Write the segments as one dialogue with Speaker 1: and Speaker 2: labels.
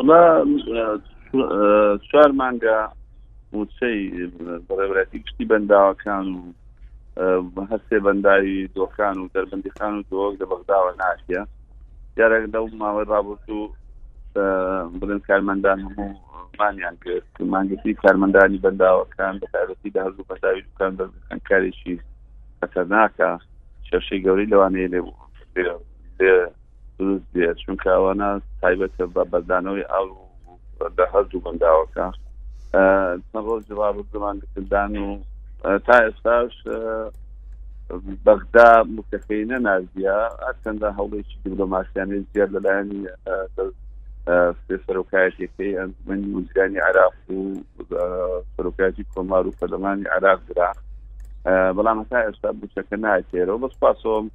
Speaker 1: وڵا چوار مانگە موچەی بەڕێبراتی گشتی بەنداوەکان و هەستێ بەنداوی دۆکان و دەربندی خان و دۆک لە بەغداوە ناکە دیارێک لەو ماوەی ڕابرتوو بڵێن کارمەندان هەموو مانیان کرد مانگەتی کارمەندانی بەنداوەکان بە تایبەتی لە هەردوو بەنداوی دوکان دەکارێکی خەتەرناکە شەشەی گەوری لەوانەیە لێ دروست بێت چونکە ئەوانە تایبەتە بە بەردانەوەی ئاو لە هەردوو بەنداوەکە چەند ڕۆژ ڕاب زمان دەکردان و تا ئێستاش بەغدا متەخی نەنازیە ئەچەندە هەوڵێکی دیبلۆماسیانەی زیاد لەلایەنی سەرۆکایەتەکەی ئەنجمەنی وزیرانی عراق و سەرۆکاتی کۆمار و پەرلەمانی عراق درا بەڵام هەتا ئێستا بچەکە ناکێرەوە بەس
Speaker 2: پاسەوەم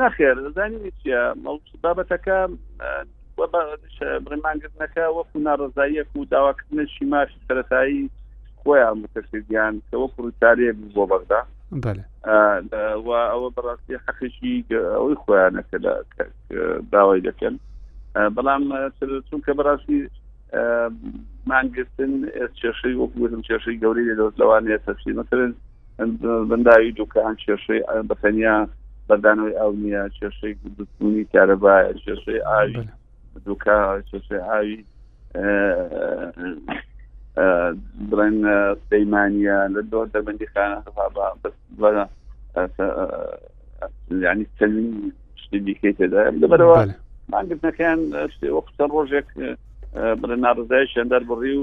Speaker 1: نەخێر زانینی چیە بابەتەکە ڕێمانگرتنەکە وەکو ناڕزاییەک و داواکردنەشی مافی سەتایی خۆیان متەسەدیان کە وەکو ڕوتارەیەک بۆ بەغدا و ئەوە بەڕاستی حەقیشی ئەوەی خۆیانە کە داوای دەکەن بەڵام چونکە بەڕاستی مانگرتن کێشەی وەکوتم کێشەی گەوری لە دەوت لەوانەیە تەسی مەترن بەنداوی دوکان کێشەی بەتەنیا بەردانەوەی ئەو نییە کێشەی دونی کارەبا کێشەی ئاوی دوکا کێشەی ئاوی بڵێن سەیمانە لە دۆ دەبندی خانە ینی چەندین شتی دیکەی تێدا لەبەرەوە مانگرتنەکەیان شتێ وەختە ڕۆژێک بڵێ ناڕزای شەندەر بڕی و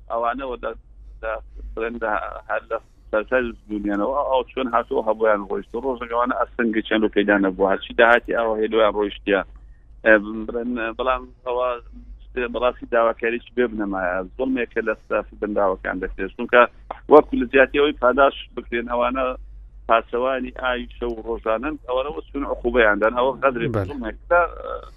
Speaker 1: ئەوانە وە دە دە بڵێن دە هەر لە سەرتای بوونیانەوە ئەو چۆن هاتووە هەبوویان ڕۆیشت ڕۆژەکەوانە ئەسنگی چەند و پێدا نەبوو هەرچی داهاتی ئەوە هێلویان ڕۆیشتە بڵێن بەڵام ئەوە بەڕاستی داواکاریش بێ بنەمایە زڵمێکە لە ستافی بەنداوەکان دەکرێت چونکە وەکو لە جیاتیەوەی پاداش بکرێن ئەوانە پاسەوانی ئاوی شەو ڕۆژانن ئەوەەوە چون عقوبیاندان ئەوە غەدرێک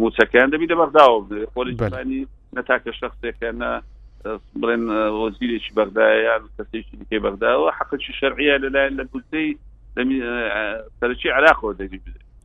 Speaker 1: موچەکەیان دەبی لە بەغداوە بێ خۆلیانی نە تاکە شخصێکە نە بڵێن وەزیرێکی بەغدایان کەسێکی دیکەی بەغداوە حەقەکی شەرعە لەلایەن لە بودەی سەرکی عراقەوە دەبی بدرێت